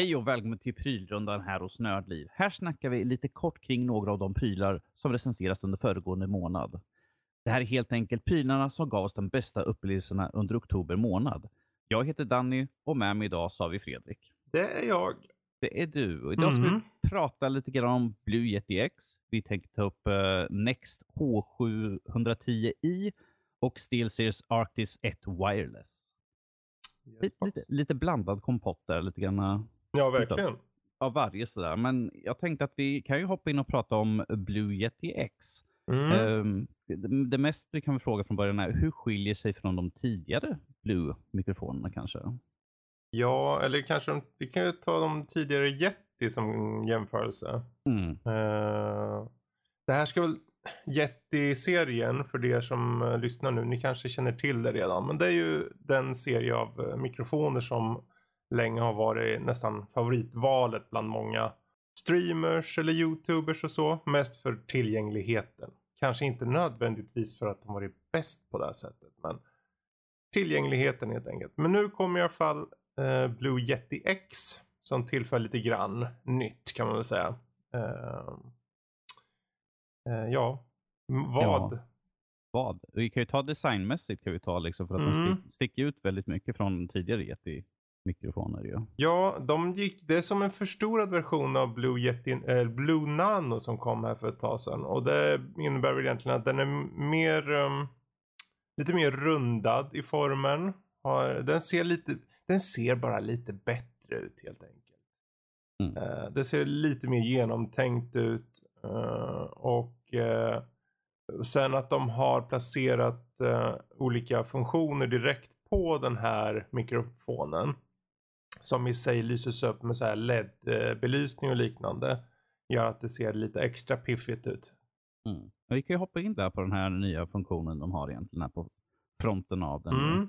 Hej och välkommen till prylrundan här hos Nördliv. Här snackar vi lite kort kring några av de prylar som recenseras under föregående månad. Det här är helt enkelt prylarna som gav oss de bästa upplevelserna under oktober månad. Jag heter Danny och med mig idag så har vi Fredrik. Det är jag. Det är du. Och idag ska vi prata lite grann om Blue Yeti X. Vi tänkte ta upp eh, Next H710i och SteelSeries Arctis 1 Wireless. Yes, lite, lite blandad kompott där, lite grann eh, Ja, verkligen. av varje sådär. Men jag tänkte att vi kan ju hoppa in och prata om Blue Yeti X. Mm. Ehm, det, det mest vi kan fråga från början är hur skiljer sig från de tidigare Blue-mikrofonerna kanske? Ja, eller kanske de, vi kan ju ta de tidigare Yeti som jämförelse. Mm. Eh, det här ska väl Yeti-serien för er som eh, lyssnar nu. Ni kanske känner till det redan. Men det är ju den serie av eh, mikrofoner som länge har varit nästan favoritvalet bland många streamers eller youtubers och så. Mest för tillgängligheten. Kanske inte nödvändigtvis för att de varit bäst på det här sättet. Men tillgängligheten helt enkelt. Men nu kommer i alla fall eh, Blue Yeti X. Som tillför lite grann nytt kan man väl säga. Eh, eh, ja, vad? Ja. Vad? Vi kan ju ta designmässigt kan vi ta liksom för att Mm. stick, sticker ut väldigt mycket från tidigare Yeti-mikrofoner. Ju. Ja, de gick, det är som en förstorad version av Blue Yeti, eh, Blue Nano som kom här för ett tag sedan. Och det innebär väl egentligen att den är mer, ehm, lite mer rundad i formen. Har, den ser lite, den ser bara lite bättre ut helt enkelt. Mm. Eh, det ser lite mer genomtänkt ut. eh, och eh, sen att de har placerat olika funktioner direkt på den här mikrofonen. Som i sig lyses upp med så här LED-belysning och liknande. Gör att det ser lite extra piffigt ut. Mm. Vi kan ju hoppa in där på den här nya funktionen de har egentligen här på fronten av den. Mm.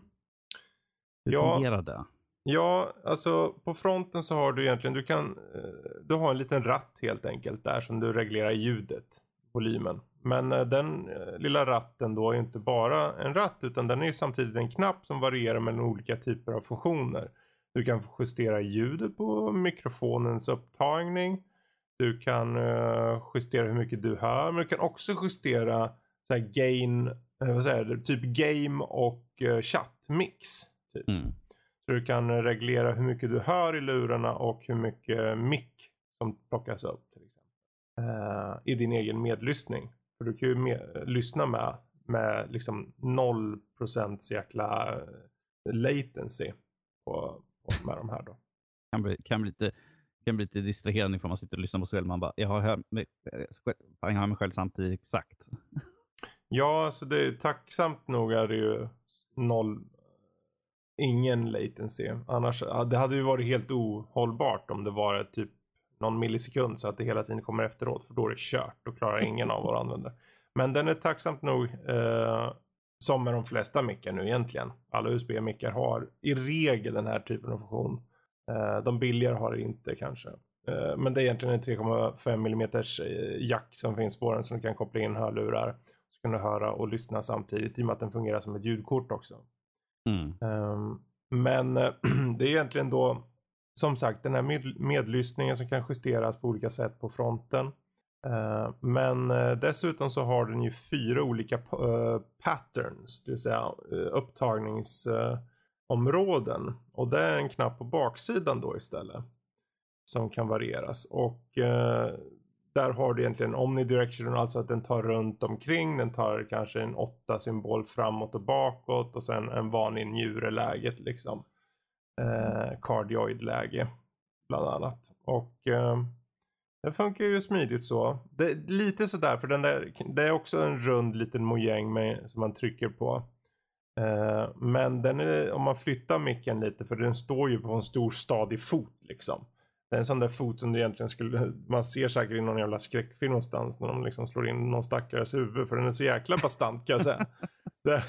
Hur Ja. fungerar det? Ja, alltså på fronten så har du egentligen, du kan, eh, du har en liten ratt helt enkelt där som du reglerar ljudet, volymen. Men eh, den eh, lilla ratten då är inte bara en ratt utan den är samtidigt en knapp som varierar mellan olika typer av funktioner. Du kan justera ljudet på mikrofonens upptagning. Du kan eh, justera hur mycket du hör, men du kan också justera så gain, eh, vad säger typ game och uh, chattmix. Typ. Mm. Så du kan eh, reglera hur mycket du hör i lurarna och hur mycket mick som plockas upp till exempel. Eh, I din egen medlyssning. För du kan ju med, lyssna med, med liksom 0% jäkla eh, latency på, med de här då. kan bli, kan bli lite kan bli lite distraherande ifall man sitter och lyssnar på sig själv. Man bara, jag har hört mig, jag hör mig själv samtidigt exakt. Ja, så det är tacksamt nog är det ju noll, ingen latency. Annars, det hade ju varit helt ohållbart om det var typ någon millisekund så att det hela tiden kommer efteråt. För då är det kört. Då klarar ingen av våra användare. Men den är tacksamt nog eh, som med de flesta mickar nu egentligen. Alla USB-mickar har i regel den här typen av funktion. Eh, de billigare har det inte kanske. Eh, men det är egentligen en 3,5 mm jack som finns på den som du kan koppla in hörlurar. Så kan du höra och lyssna samtidigt i och med att den fungerar som ett ljudkort också. Mm. Ehm, men eh, det är egentligen då som sagt den här med, medlyssningen som kan justeras på olika sätt på fronten. Eh, men eh, dessutom så har den ju fyra olika eh, patterns, det vill säga upptagningsområden. och det är en knapp på baksidan då istället. Som kan varieras. Och där har du egentligen omnidirectional, alltså att den tar runt omkring. Den tar kanske en åtta symbol framåt och bakåt och sen en vanlig njureläget liksom. Eh, bland annat. Och eh, det funkar ju smidigt så. Det är lite sådär för den där, det är också en rund liten mojäng med, som man trycker på. Eh, men den är, om man flyttar micken lite för den står ju på en stor stadig fot liksom. Det är en sån där fot som egentligen skulle, man ser säkert i någon jävla skräckfilm någonstans när de liksom slår in någon stackares huvud för den är så jäkla bastant kan jag säga. Det,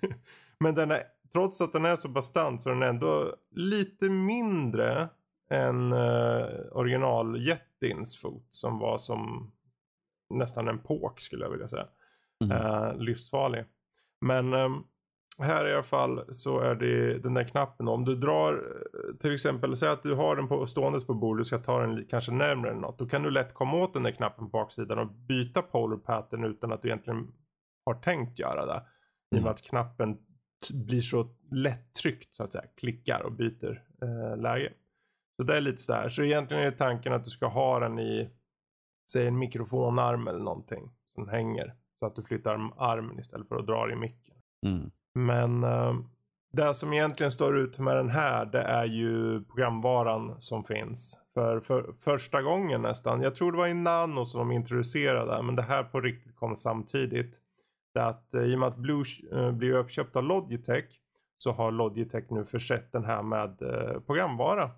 men den är, trots att den är så bastant så är den ändå lite mindre än uh, original Jettins fot som var som nästan en påk skulle jag vilja säga. Mm. Uh, livsfarlig. Men um, här i alla fall så är det den där knappen. Om du drar eh, till exempel, säg att du har den på, ståendes på bordet och ska ta den kanske närmare eller något. Då kan du lätt komma åt den där knappen på baksidan och byta polar pattern utan att du egentligen har tänkt göra det. I och med att knappen blir så lätt tryckt så att säga. Klickar och byter eh, läge. Så det är lite sådär. Så egentligen är tanken att du ska ha den i, säg en mikrofonarm eller någonting. Som hänger. Så att du flyttar armen istället för att dra i micken. Mm. Men uh, det som egentligen står ut med den här det är ju programvaran som finns. För, för första gången nästan. Jag tror det var i Nano som de introducerade men det här på riktigt kom samtidigt. Det är att uh, i och med att Blue uh, blir uppköpt av Logitech så har Logitech nu försett den här med programvara.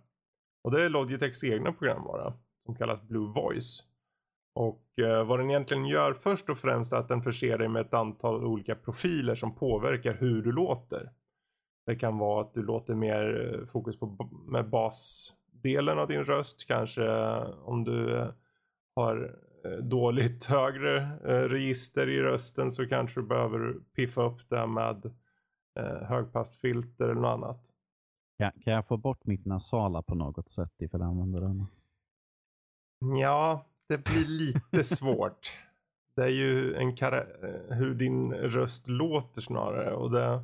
Och det är Logitechs egna programvara som kallas Blue Voice. Och eh, vad den egentligen gör först och främst är att den förser dig med ett antal olika profiler som påverkar hur du låter. Det kan vara att du låter mer eh, fokus på med basdelen av din röst. Kanske eh, om du eh, har dåligt högre eh, register i rösten så kanske du behöver piffa upp det med eh, högpassfilter eller något annat. Kan, kan jag få bort mitt nasala på något sätt ifall jag använder den? Ja, det blir lite svårt. Det är ju en hur din röst låter snarare. Och det,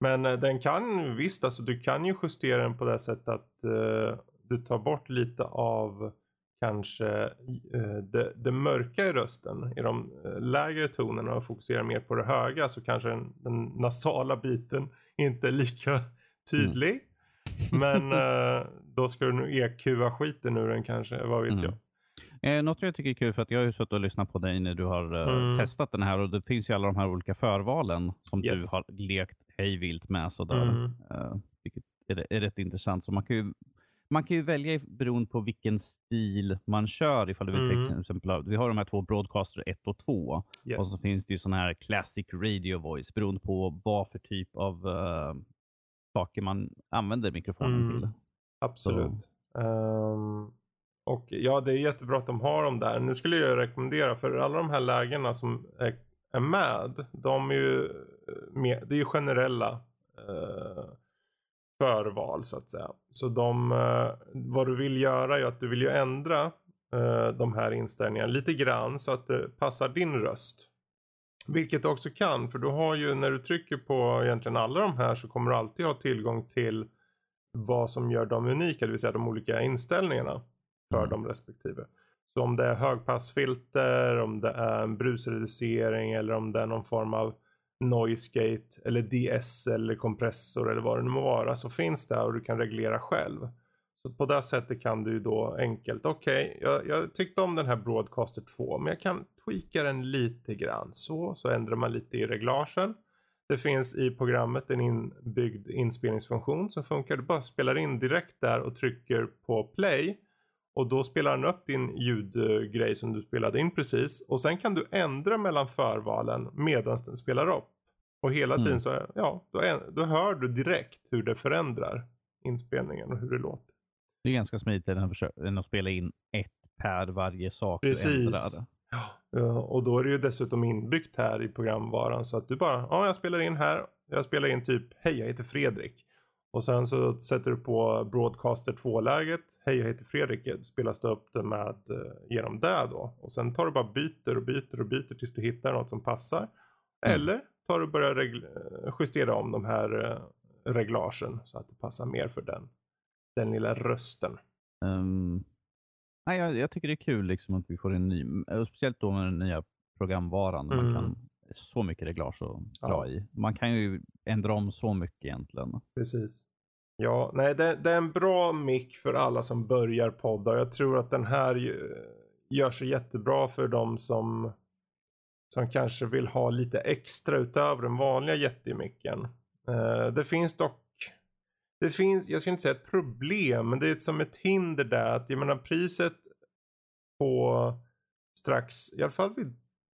men eh, den kan visst, alltså du kan ju justera den på det sättet att uh, du tar bort lite av kanske uh, det, det, mörka i rösten i de lägre tonerna och fokuserar mer på det höga så kanske den, den nasala biten inte är lika tydlig. Mm. Men då ska du nog EQa skiten ur den kanske, vad vet mm. jag. Eh, något jag tycker är kul, för att jag har ju suttit och lyssnat på dig när du har eh, mm. testat den här och det finns ju alla de här olika förvalen som yes. du har lekt hejvilt med. Sådär, mm. eh, vilket är, är rätt intressant. Så man kan ju man kan ju välja beroende på vilken stil man kör. Ifall du vill mm. till exempel, vi har de här två Broadcaster 1 och 2. Yes. Och så finns det ju sådana här Classic Radio Voice beroende på vad för typ av uh, saker man använder mikrofonen mm. till. Absolut. Um, och ja, det är jättebra att de har dem där. Nu skulle jag rekommendera för alla de här lägena som är, är med. De är ju, eh, med, det är ju generella eh, förval så att säga. Så de, eh, vad du vill göra är att du vill ju ändra eh, de här inställningarna lite grann så att det passar din röst. Vilket du också kan för du har ju när du trycker på egentligen alla de här så kommer du alltid ha tillgång till vad som gör dem unika, det vill säga de olika inställningarna för mm. de respektive. Så om det är högpassfilter, om det är en brusreducering eller om det är någon form av noise gate eller DS eller kompressor eller vad det nu må vara så finns det och du kan reglera själv. Så på det sättet kan du då enkelt, okej, okay, jag, jag, tyckte om den här Broadcaster 2 men jag kan tweaka den lite grann så, så ändrar man lite i reglagen. Det finns i programmet en inbyggd inspelningsfunktion som funkar. Du bara spelar in direkt där och trycker på play och då spelar den upp din ljudgrej som du spelade in precis. Och sen kan du ändra mellan förvalen medan den spelar upp. Och hela mm. tiden så, ja, då, då hör du direkt hur det förändrar inspelningen och hur det låter. Det är ganska smidigt än att spela in ett per varje sak Precis. du ändrar. Ja, och då är det ju dessutom inbyggt här i programvaran så att du bara, ja jag spelar in här, jag spelar in typ, hej jag heter Fredrik. Och sen så sätter du på Broadcaster 2-läget. Hej jag heter Fredrik. Spelas det upp det med eh, genom det då. Och sen tar du bara byter och byter och byter tills du hittar något som passar. Mm. Eller tar du och börjar eh, justera om de här eh, reglagen så att det passar mer för den, den lilla rösten. Um, nej, jag, jag, tycker det är kul liksom att vi får en ny, speciellt då med den nya programvaran. Mm. Man kan så mycket reglage att dra ja. i. Man kan ju ändra om så mycket egentligen. Precis. Ja, nej det, det är en bra mick för alla som börjar podda. Jag tror att den här gör sig jättebra för de som som kanske vill ha lite extra utöver den vanliga jättemicken. Uh, det finns dock det finns, jag ska inte säga ett problem, men det är som ett hinder där att jag menar priset på strax, i alla fall vid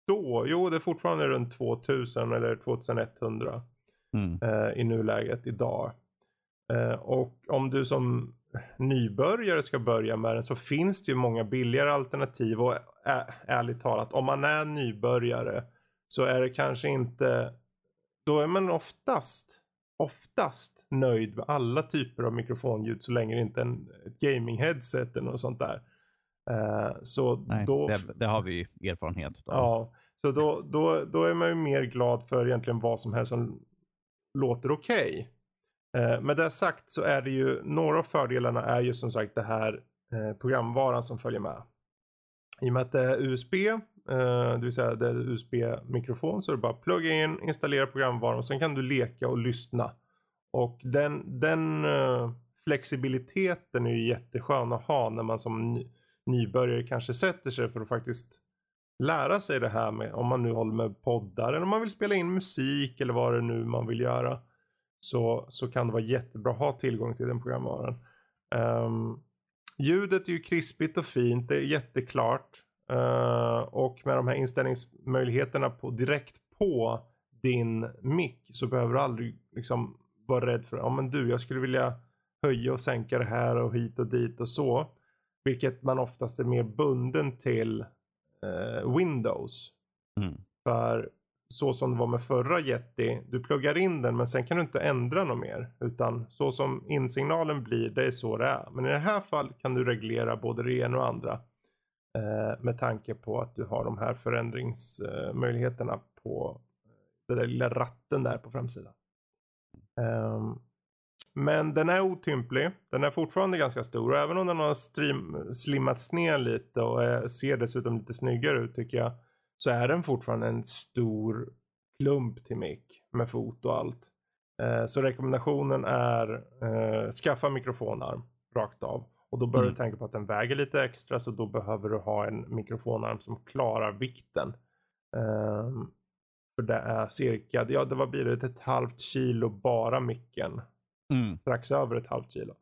då, jo det är fortfarande runt 2000 eller 2100 mm. eh, i nuläget idag. Eh, och om du som nybörjare ska börja med den så finns det ju många billigare alternativ och ä- ärligt talat om man är nybörjare så är det kanske inte då är man oftast, oftast nöjd med alla typer av mikrofonljud så länge det inte är en, ett gaming-headset eller något sånt där. Uh, så Nej, då, det, det, har vi erfarenhet av. Ja, så då, då, då är man ju mer glad för egentligen vad som helst som låter okej. Okay. Uh, med det sagt så är det ju några av fördelarna är ju som sagt det här uh, programvaran som följer med. I och med att det är USB, Eh, det vill säga det är USB-mikrofon så är det bara plugga in, installera programvaran och sen kan du leka och lyssna. Och den, den eh, flexibiliteten är ju jätteskön att ha när man som nybörjare kanske sätter sig för att faktiskt lära sig det här med om man nu håller med poddar eller om man vill spela in musik eller vad det nu man vill göra. Så, så kan det vara jättebra att ha tillgång till den programvaran. Um, ljudet är ju krispigt och fint, det är jätteklart. Uh, och med de här inställningsmöjligheterna på, direkt på din mick så behöver du aldrig liksom vara rädd för, ja men du jag skulle vilja höja och sänka det här och hit och dit och så. Vilket man oftast är mer bunden till eh, Windows. Mm. För så som det var med förra Yeti, du pluggar in den men sen kan du inte ändra något mer. Utan så som insignalen blir, det är så det är. Men i det här fallet kan du reglera både det ena och andra. Eh, med tanke på att du har de här förändringsmöjligheterna eh, på eh, den där lilla ratten där på framsidan. Ehm, men den är otymplig. Den är fortfarande ganska stor och även om den har stream, slimmats ner lite och ser dessutom lite snyggare ut tycker jag. Så är den fortfarande en stor klump till mick med fot och allt. Så rekommendationen är eh, skaffa mikrofonarm rakt av. Och då bör mm. du tänka på att den väger lite extra så då behöver du ha en mikrofonarm som klarar vikten. Eh, för det är cirka, ja det var blir det, ett halvt kilo bara micken Mm. Strax över ett halvt kilo.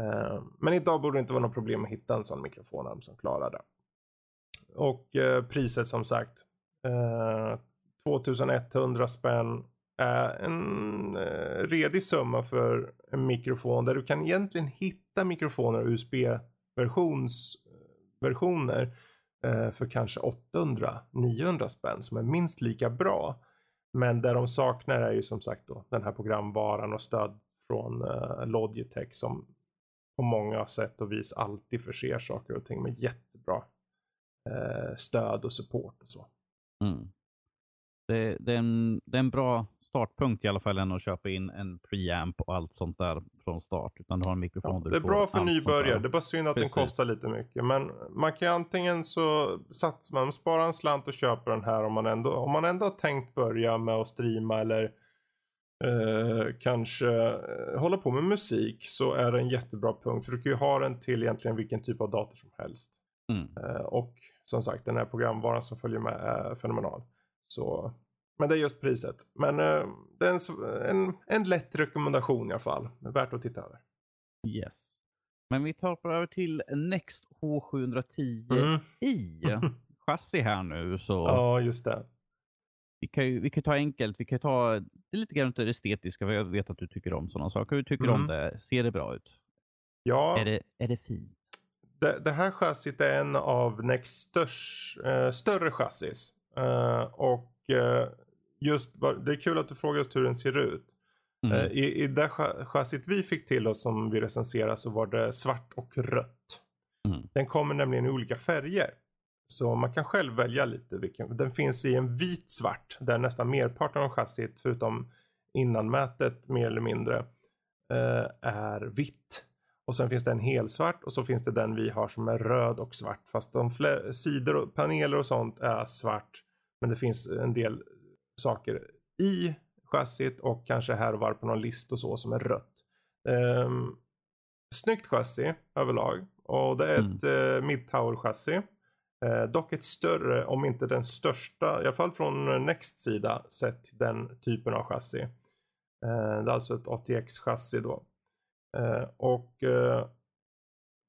Uh, men idag borde det inte vara något problem att hitta en sån mikrofonarm som klarar det. Och uh, priset som sagt. Uh, eh, 2100 spänn Eh, en eh, redig summa för en mikrofon där du kan egentligen hitta mikrofoner och USB-versioner eh, för kanske 800-900 spänn som är minst lika bra. Men det de saknar är ju som sagt då den här programvaran och stöd från Logitech som på många sätt och vis alltid förser saker och ting med jättebra stöd och support och så. Mm. Det, det, är en, det är en bra startpunkt i alla fall än att köpa in en preamp och allt sånt där från start. Utan du har en mikrofon ja, Det är bra för nybörjare. Det är bara synd att Precis. den kostar lite mycket. Men man kan antingen så satsar man, sparar en slant och köper den här om man ändå, om man ändå har tänkt börja med att streama eller eh, kanske eh, hålla på med musik så är det en jättebra punkt. För du kan ju ha den till egentligen vilken typ av dator som helst. Mm. Eh, och som sagt den här programvaran som följer med är fenomenal. Så, men det är just priset. Men eh, det är en, en, en lätt rekommendation i alla fall. Värt att titta över. Yes. Men vi tar över till Next H710i. Mm. Chassi här nu. Så... Ja, just det vi kan ju vi kan ta enkelt, vi kan ta det lite grann det estetiska, för jag vet att du tycker om sådana saker. Hur tycker du mm. om det? Ser det bra ut? Ja. Är det, är det fint? Det, det här chassit är en av Next störst, äh, större chassis. Äh, och äh, just, det är kul att du frågar just hur den ser ut. Mm. I, I det chassit vi fick till oss som vi recenserade så var det svart och rött. Mm. Den kommer nämligen i olika färger. Så man kan själv välja lite. Vilken, den finns i en vit svart där nästan merparten av chassit förutom innanmätet mer eller mindre eh, är vitt. Och sen finns det en helsvart och så finns det den vi har som är röd och svart. Fast de sidor och paneler och sånt är svart. Men det finns en del saker i chassit och kanske här och var på någon list och så som är rött. Um, snyggt chassi överlag. Och det är ett mm. uh, mid-tower chassi. Eh, dock ett större, om inte den största, i alla fall från Next sida, sett till den typen av chassi. Eh, det är alltså ett ATX-chassi då. Eh, och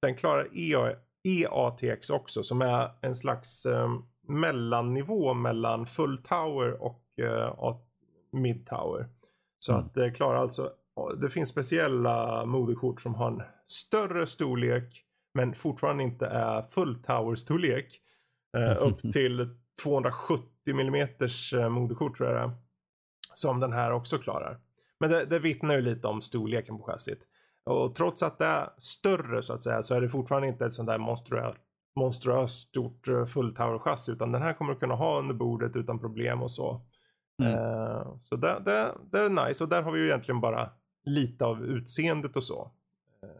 den klarar EA, EATX också, som är en slags eh, mellannivå mellan full tower och eh, mid tower. Så mm. att det klarar alltså, det finns speciella moderkort som har en större storlek men fortfarande inte är full tower storlek. Eh, upp till 270 mm moderkort tror jag det är. Som den här också klarar. Men det, det vittnar ju lite om storleken på chassit. Och trots att det är större så att säga så är det fortfarande inte ett sånt där monstruöst monstruöst stort eh, fulltower-chassi utan den här kommer du kunna ha under bordet utan problem och så. Mm. Uh, så det, det, det, är nice och där har vi ju egentligen bara lite av utseendet och så.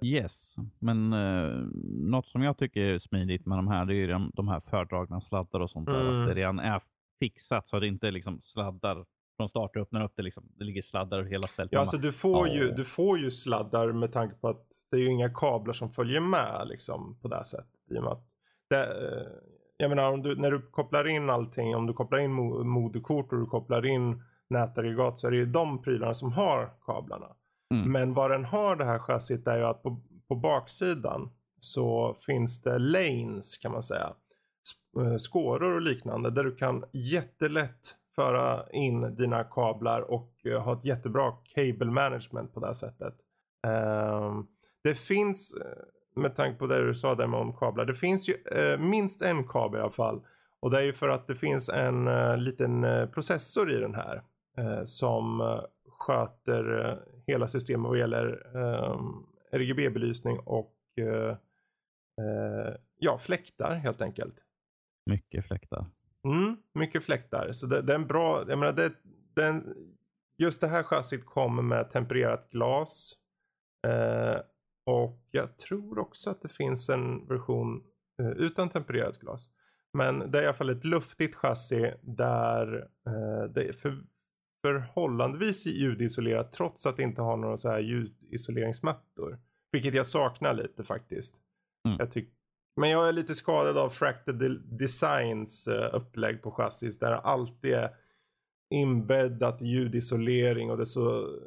Yes, men uh, något som jag tycker är smidigt med de här, det är de, de här fördragna sladdar och sånt där. Mm. Att det redan är fixat så att det inte liksom sladdar från start och öppnar upp det. Liksom. Det ligger sladdar hela stället. Ja, alltså du får, oh. ju, du får ju sladdar med tanke på att det är ju inga kablar som följer med liksom, på det sättet. I och med att det, eh, jag menar, om du, när du kopplar in allting, om du kopplar in moderkort och du kopplar in nätaggregat så är det ju de prylarna som har kablarna. Mm. Men vad den har det här chassit är ju att på, på baksidan så finns det lanes kan man säga. Eh, skåror och liknande där du kan jättelätt föra in dina kablar och uh, ha ett jättebra cable management på det här sättet. Uh, det finns, uh, med tanke på det du sa där med om kablar, det finns ju uh, minst en kabel i alla fall. Och det är ju för att det finns en liten processor i den här som sköter hela systemet vad gäller RGB-belysning och ja, fläktar helt enkelt. Mycket fläktar. Mm, mycket fläktar. Så det, det, är en bra, jag menar det, den, just det här chassit kommer med tempererat glas. Eh, och jag tror också att det finns en version eh, utan tempererat glas. Men det är i alla fall ett luftigt chassi där eh, det är för, förhållandevis ljudisolerat trots att det inte har några så här ljudisoleringsmattor. Vilket jag saknar lite faktiskt. Mm. Jag tycker men jag är lite skadad av Fractal Designs uh, upplägg på chassis där det alltid är inbäddat ljudisolering och det är så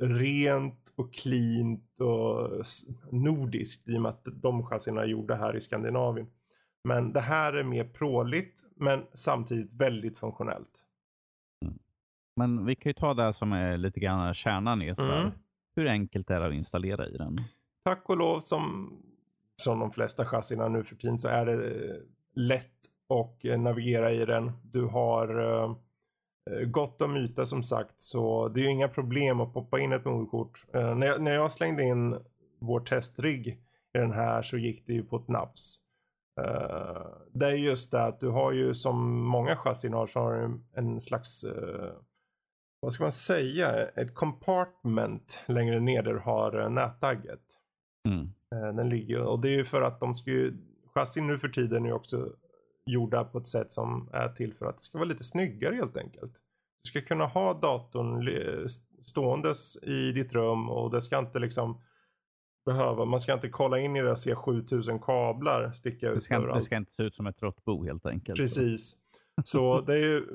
rent och cleant och nordiskt i och med att de chassierna är gjorda här i Skandinavien. Men det här är mer pråligt men samtidigt väldigt funktionellt. Men vi kan ju ta det som är lite grann kärnan i det. Mm. Hur enkelt är det att installera i den? Tack och lov som som de flesta chassina nu för tiden så är det eh, lätt att eh, navigera i den. Du har gott om yta som sagt så det är ju inga problem att poppa in ett moderkort. Uh, när, jag, när jag slängde in vår testrigg i den här så gick det ju på ett nafs. Uh, det är just det att du har ju som många chassin har så har du en slags vad ska man säga, ett compartment längre ner där du har nätagget. Mm. Eh, den ligger och det är ju för att de ska ju, chassin nu för tiden är ju också gjorda på ett sätt som är till för att det ska vara lite snyggare helt enkelt. Du ska kunna ha datorn ståendes i ditt rum och det ska inte liksom behöva, man ska inte kolla in i det och se 7000 kablar sticka ut det ska, överallt. Det ska inte se ut som ett råttbo helt enkelt. Precis. Så det är ju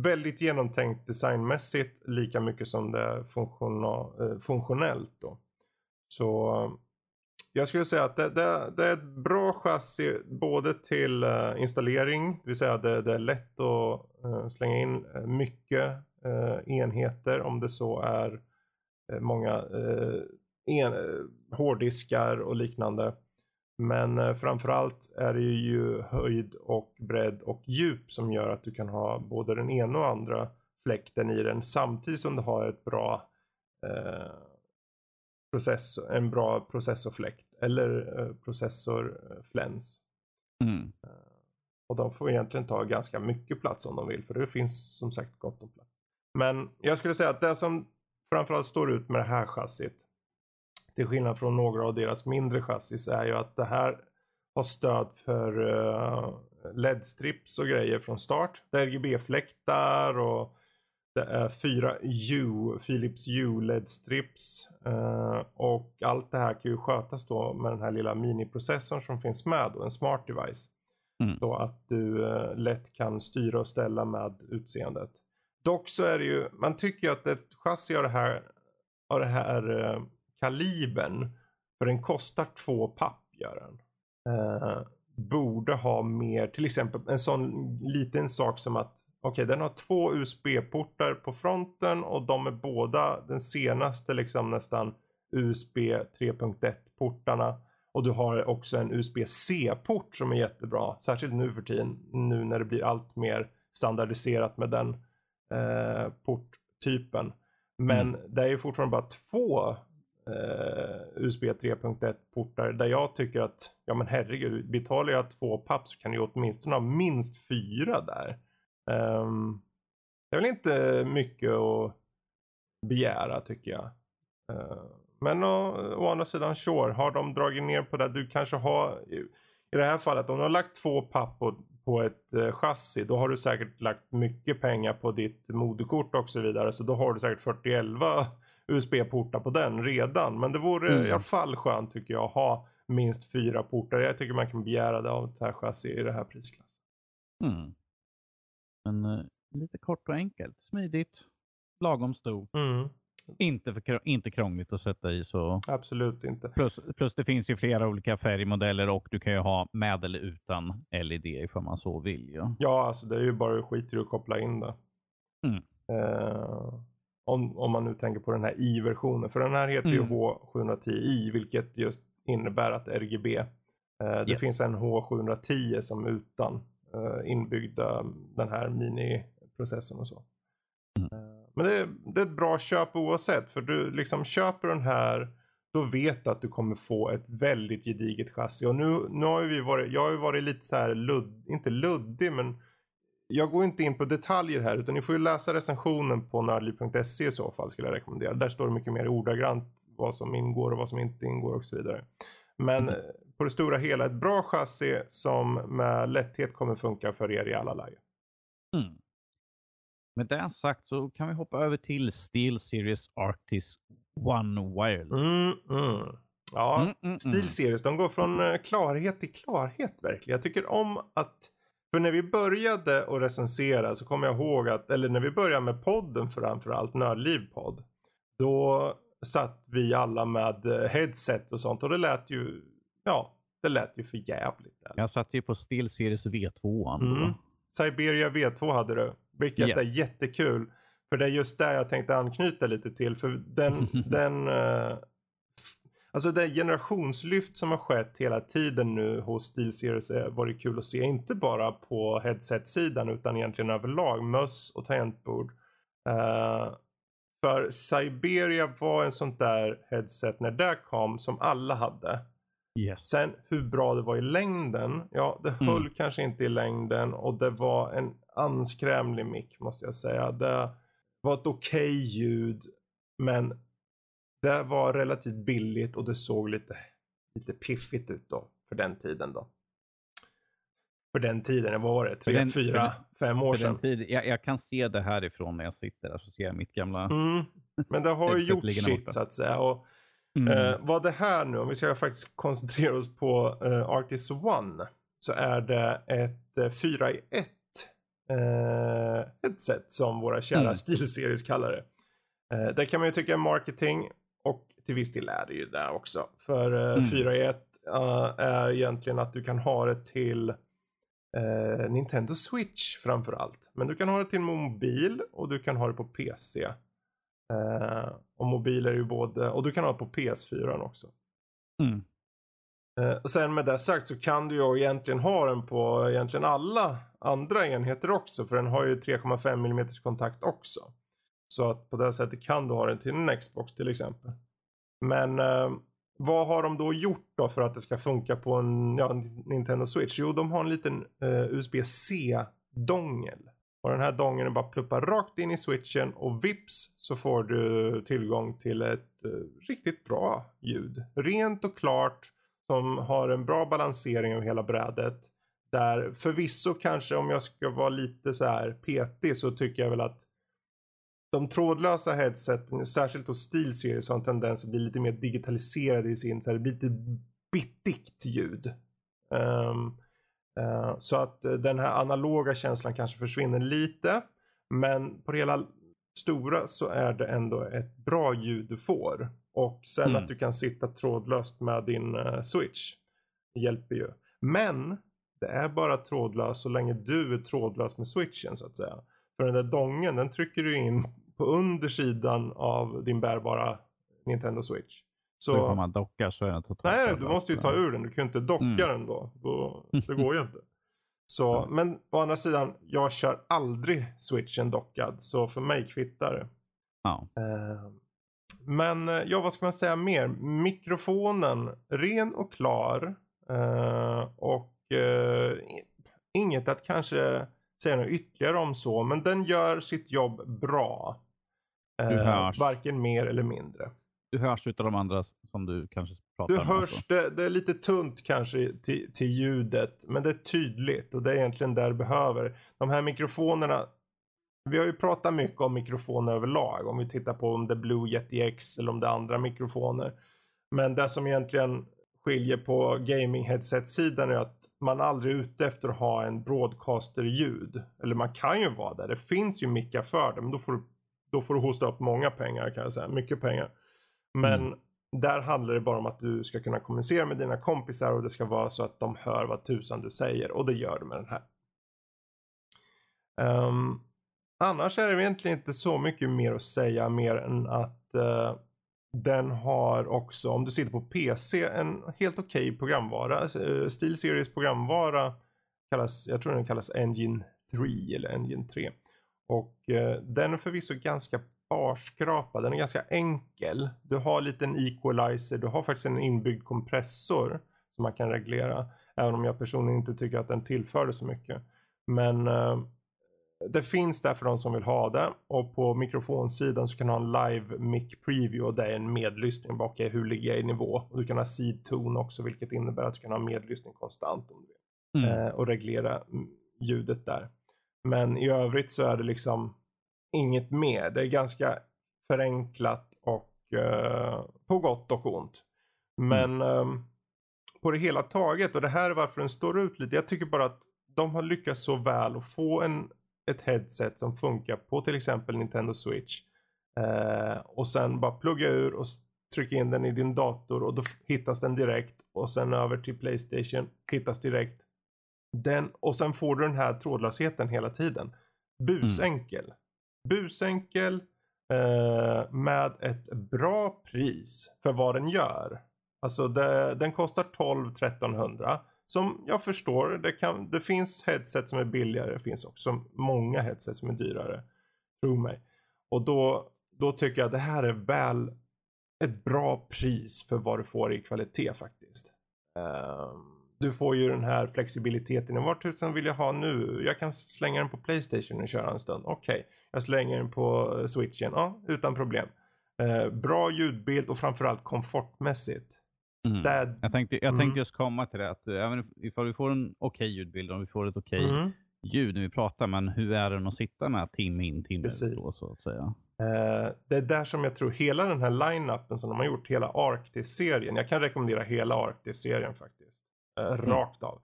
väldigt genomtänkt designmässigt lika mycket som det är eh, funktionellt då. Så jag skulle säga att det, det, det, är ett bra chassi både till eh, installering, det vill säga det, det är lätt att eh, slänga in eh, mycket enheter om det så är många en, hårddiskar och liknande. Men framförallt är det ju höjd och bredd och djup som gör att du kan ha både den ena och andra fläkten i den samtidigt som du har ett bra processor, en bra processorfläkt eller uh, processorfläns. Mm. Uh, och de får egentligen ta ganska mycket plats om de vill för det finns som sagt gott om plats. Men jag skulle säga att det som framförallt står ut med det här chassit till skillnad från några av deras mindre chassis är ju att det här har stöd för uh, LED-strips och grejer från start. RGB-fläktar och det är fyra U, Philips U LED-strips. Uh, och allt det här kan ju skötas då med den här lilla miniprocessorn som finns med och en smart device. Mm. Så att du uh, lätt kan styra och ställa med utseendet. Dock så är det ju, man tycker ju att ett chassi av det här, av det här uh, kalibern, för den kostar två papp gör den. borde ha mer, till exempel en sån liten sak som att Okej, den har två USB-portar på fronten och de är båda den senaste liksom nästan USB 3.1-portarna. Och du har också en USB-C-port som är jättebra. Särskilt nu för tiden, nu när det blir allt mer standardiserat med den eh, typen. Men mm. det är ju fortfarande bara två eh, USB 3.1 portar där jag tycker att, ja men herregud, betalar jag två papp så kan jag åtminstone ha minst fyra där. Um, det är väl inte mycket att begära tycker jag. Uh, men å, å andra sidan, sure, har de dragit ner på det? Du kanske har, i det här fallet, om du har lagt två papp på, på ett uh, chassi, då har du säkert lagt mycket pengar på ditt moderkort och så vidare. Så då har du säkert 4011 USB-portar på den redan. Men det vore mm. i alla fall skönt tycker jag att ha minst fyra portar. Jag tycker man kan begära det av ett här chassi i det här prisklassen. Mm. Men uh, lite kort och enkelt. Smidigt. Lagom stor. Mm. Inte, för, inte krångligt att sätta i. så. Absolut inte. Plus, plus det finns ju flera olika färgmodeller och du kan ju ha med eller utan LED ifall man så vill. Ja, ja alltså det är ju bara skit i att koppla in det. Mm. Uh, om, om man nu tänker på den här i-versionen. För den här heter mm. ju H710i vilket just innebär att RGB. Uh, det yes. finns en H710 som utan inbyggda den här miniprocessorn och så. Mm. Men det, det, är ett bra köp oavsett. För du liksom köper den här. Då vet du att du kommer få ett väldigt gediget chassi. Och nu, nu har vi varit, jag har ju varit lite så här ludd, inte luddig men. Jag går inte in på detaljer här utan ni får ju läsa recensionen på nördliv.se i så fall skulle jag rekommendera. Där står det mycket mer ordagrant vad som ingår och vad som inte ingår och så vidare. Men mm. På det stora hela ett bra chassi som med lätthet kommer funka för er i alla lägen. Mm. Med det sagt så kan vi hoppa över till Steel Series Arctis One Wireless. Mm, mm. Ja, mm, mm, Steel mm. Series, de går från eh, klarhet till klarhet verkligen. Jag tycker om att, för när vi började att recensera så kommer jag ihåg att, eller när vi började med podden framförallt, Nördliv-podd, då satt vi alla med eh, headset och sånt och det lät ju, ja, det lät ju för jävligt. Jag satt ju på Steel Series V2. Mm. Siberia V2 hade du. Vilket yes. är jättekul. För det är just där jag tänkte anknyta lite till. För den, den uh, Alltså det generationslyft som har skett hela tiden nu hos SteelSeries har varit kul att se. Inte bara på headset-sidan utan egentligen överlag. Möss och tangentbord. Uh, för Siberia var en sånt där headset när det kom som alla hade. Yes. Sen hur bra det var i längden. Ja, det mm. höll mm. kanske inte i längden och det var en anskrämlig mick måste jag säga. Det var ett okej okay ljud men det var relativt billigt och det såg lite, lite piffigt ut då för den tiden då. För den tiden, det var det? Tre, fyra, fem år sedan. Tid, jag, jag, kan se det härifrån när jag sitter där så ser jag mitt gamla... Mm. Men det har ju gjort sitt så att säga. Och, mm. eh, vad det här nu, om vi ska faktiskt koncentrera oss på eh, Arctis One. Så är det ett 4 eh, i 1 eh, headset som våra kära mm. stilseries kallar det. Eh, det kan man ju tycka är marketing och till viss del är det ju det också. För eh, mm. 4 i 1 uh, är egentligen att du kan ha det till eh, Nintendo Switch framför allt. Men du kan ha det till mobil och du kan ha det på PC. Eh, och mobil är ju både, och du kan ha det på PS4 också. Mm. Eh, och sen med det sagt så kan du ju egentligen ha den på egentligen alla andra enheter också. För den har ju 3,5 mm kontakt också. Så att på det sättet kan du ha den till en Xbox till exempel. Men eh, vad har de då gjort då för att det ska funka på en ja, Nintendo Switch? Jo, de har en liten eh, USB-C-dongel. Och den här dongen bara pluppar rakt in i switchen och vips så får du tillgång till ett eh, riktigt bra ljud. Rent och klart som har en bra balansering av hela brädet. Där förvisso kanske om jag ska vara lite så här petig så tycker jag väl att de trådlösa headseten, särskilt hos SteelSeries, har en tendens att bli lite mer digitaliserade i sin, så här, det blir lite bittigt ljud. Um, så att uh, den här analoga känslan kanske försvinner lite. Men på det hela stora så är det ändå ett bra ljud du får. Och sen mm. att du kan sitta trådlöst med din uh, switch. Det hjälper ju. Men det är bara trådlöst så länge du är trådlös med switchen så att säga. För den där dongen den trycker du in på undersidan av din bärbara Nintendo Switch. Så, om man dockar så är den totalt Nej, du måste ju ta ur den. Du kan ju inte docka mm. den då. då. Det går ju inte. Så, men å andra sidan, jag kör aldrig switchen dockad. Så för mig kvittar det. Ja. Eh, men eh, ja, vad ska man säga mer? Mikrofonen, ren och klar. Eh, och eh, inget att kanske säga något ytterligare om så, men den gör sitt jobb bra. Eh, varken mer eller mindre. Du hörs utav de andra som du kanske pratar Du med. hörs, alltså. det, det är lite tunt kanske till, till ljudet, men det är tydligt och det är egentligen där du behöver. De här mikrofonerna, vi har ju pratat mycket om mikrofoner överlag, om vi tittar på om det är Blue Yeti X eller om det är andra mikrofoner. Men det som egentligen skiljer på gaming headset-sidan är att man aldrig är ute efter att ha en broadcaster-ljud. Eller man kan ju vara där, det finns ju mickar för det, men då får, du, då får du hosta upp många pengar kan jag säga, mycket pengar. Men där handlar det bara om att du ska kunna kommunicera med dina kompisar och det ska vara så att de hör vad tusan du säger och det gör du med den här. Ehm, annars är det egentligen inte så mycket mer att säga mer än att eh, den har också, om du sitter på PC, en helt okej programvara. Uh, SteelSeries programvara kallas, jag tror den kallas Engine 3 eller Engine 3. Och eh, den är förvisso ganska barskrapad, den är ganska enkel. Du har en liten equalizer, du har faktiskt en inbyggd kompressor som man kan reglera. Även om jag personligen inte tycker att den tillförde så mycket. Men eh, det finns där för de som vill ha det. Och på mikrofonsidan så kan du ha en live mic preview och det är en medlyssning. Bara okay, hur ligger jag i nivå? Och du kan ha seed tone också vilket innebär att du kan ha medlyssning konstant om du vill. Mm. Eh, och reglera mm, ljudet där. Men i övrigt så är det liksom inget mer. Det är ganska förenklat och eh, på gott och ont. Men ehm, på det hela taget och det här är varför den står ut lite. Jag tycker bara att de har lyckats så väl att få en, ett headset som funkar på till exempel Nintendo Switch. Eh, och sen bara plugga ur och trycka in den i din dator och då hittas den direkt. Och sen över till Playstation, hittas direkt. Den, och sen får du den här trådlösheten hela tiden. Busenkel. Busenkel eh, med ett bra pris för vad den gör. Alltså det, den kostar 12-1300. Som jag förstår, det, kan, det finns headset som är billigare. Det finns också många headset som är dyrare. Tro mig. Och då, då tycker jag det här är väl ett bra pris för vad du får i kvalitet faktiskt. Um, du får ju den här flexibiliteten. Vart tusan vill jag ha nu? Jag kan slänga den på Playstation och köra en stund. Okej, jag slänger den på eh, switchen. Ja, utan problem. Eh, bra ljudbild och framförallt komfortmässigt. Mm. Där, Jag tänkte, jag Mm. tänkte just komma till det. Att, eh, även ifall vi får en okej ljudbild, om vi får ett okej Mm. ljud när vi pratar, men hur är den att sitta med timme in, timme ut då, så att säga? Eh, det är där som jag tror hela den här line-upen som de har gjort, hela Arctis-serien. Jag kan rekommendera hela Arctis-serien faktiskt. Eh, Rakt av.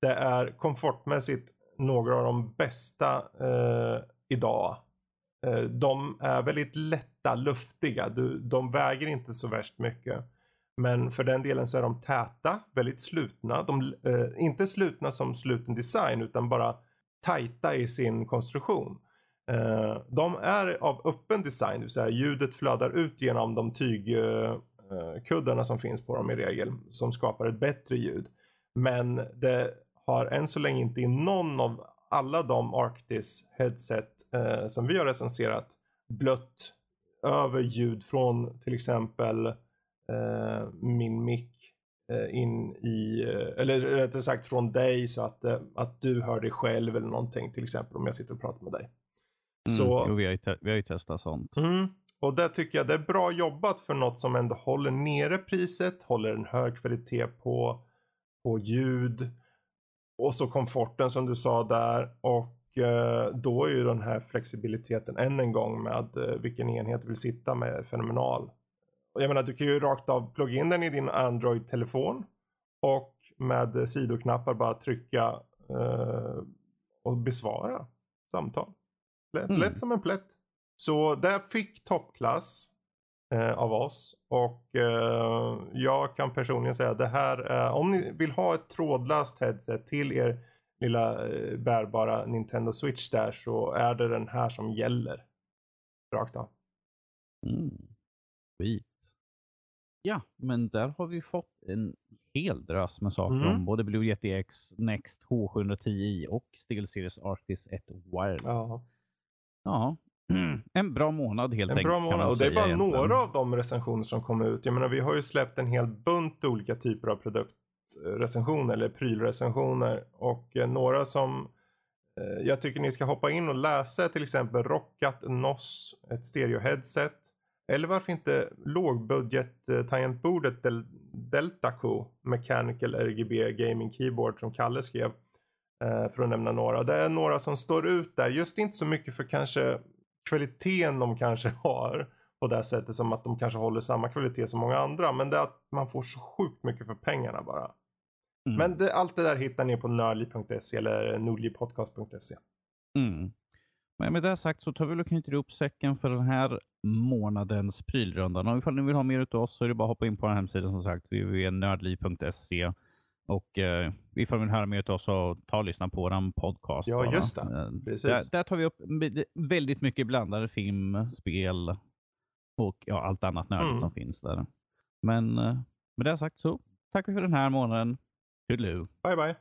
Det är komfortmässigt några av de bästa eh, idag. Eh, de är väldigt lätta, luftiga. Du, de väger inte så värst mycket. Men för den delen så är de täta, väldigt slutna. De, eh, inte slutna som sluten design utan bara tajta i sin konstruktion. Eh, de är av öppen design, det vill säga ljudet flödar ut genom de tygkuddarna eh, som finns på dem i regel. Som skapar ett bättre ljud. Men det har än så länge inte i någon av alla de Arctis headset eh, som vi har recenserat blött över ljud från till exempel eh, min mick eh, in i, eh, eller rättare sagt från dig så att, eh, att du hör dig själv eller någonting till exempel om jag sitter och pratar med dig. Mm. Så, Jo, vi, har ju vi har ju testat sånt. mm, och där tycker jag det är bra jobbat för något som ändå håller nere priset, håller en hög kvalitet på, på ljud och så komforten som du sa där och eh, då är ju den här flexibiliteten än en gång med eh, vilken enhet du vill sitta med fenomenal. Jag menar du kan ju rakt av plugga in den i din Android-telefon och med eh, sidoknappar bara trycka eh, och besvara samtal. Lätt, Mm. lätt som en plätt. Så där fick toppklass eh, av oss och eh, jag kan personligen säga det här, eh, om ni vill ha ett trådlöst headset till er lilla eh, bärbara Nintendo Switch där så är det den här som gäller. Rakt av. Mm. Skit. Ja, men där har vi fått en hel drös med saker Mm. om både Blue Yeti X, Next H710i och SteelSeries Arctis 1 Wireless. Ja. Ja, en bra månad helt en enkelt. bra månad. Och det är bara egentligen. några av de recensioner som kommer ut. Jag menar vi har ju släppt en hel bunt olika typer av produktrecensioner eller prylrecensioner. Och eh, några som eh, jag tycker ni ska hoppa in och läsa till exempel Rockat NOS, ett stereo-headset. Eller varför inte lågbudget eh, tangentbordet Del Deltaco Mechanical RGB Gaming Keyboard som Kalle skrev. Eh, för att nämna några. Det är några som står ut där. Just inte så mycket för kanske kvaliteten de kanske har. På det sättet som att de kanske håller samma kvalitet som många andra. Men det är att man får så sjukt mycket för pengarna bara. Mm. Men det, allt det där hittar ni på nördliv.se eller nordlivpodcast.se. Mm. Men med det sagt så tar vi och knyter ihop säcken för den här månadens prylrundan. Och ifall ni vill ha mer av oss så är det bara att hoppa in på den hemsidan som sagt, www.nördliv.se. Och eh, ifall ni vill höra mer av oss så ta och lyssna på vår podcast. Ja, bara. just det. Eh, Precis. Där, där tar vi upp väldigt mycket blandade film, spel och ja, allt annat nördigt Mm. som finns där. Men eh, med det sagt så tackar vi för den här månaden. Toodaloo. Bye bye.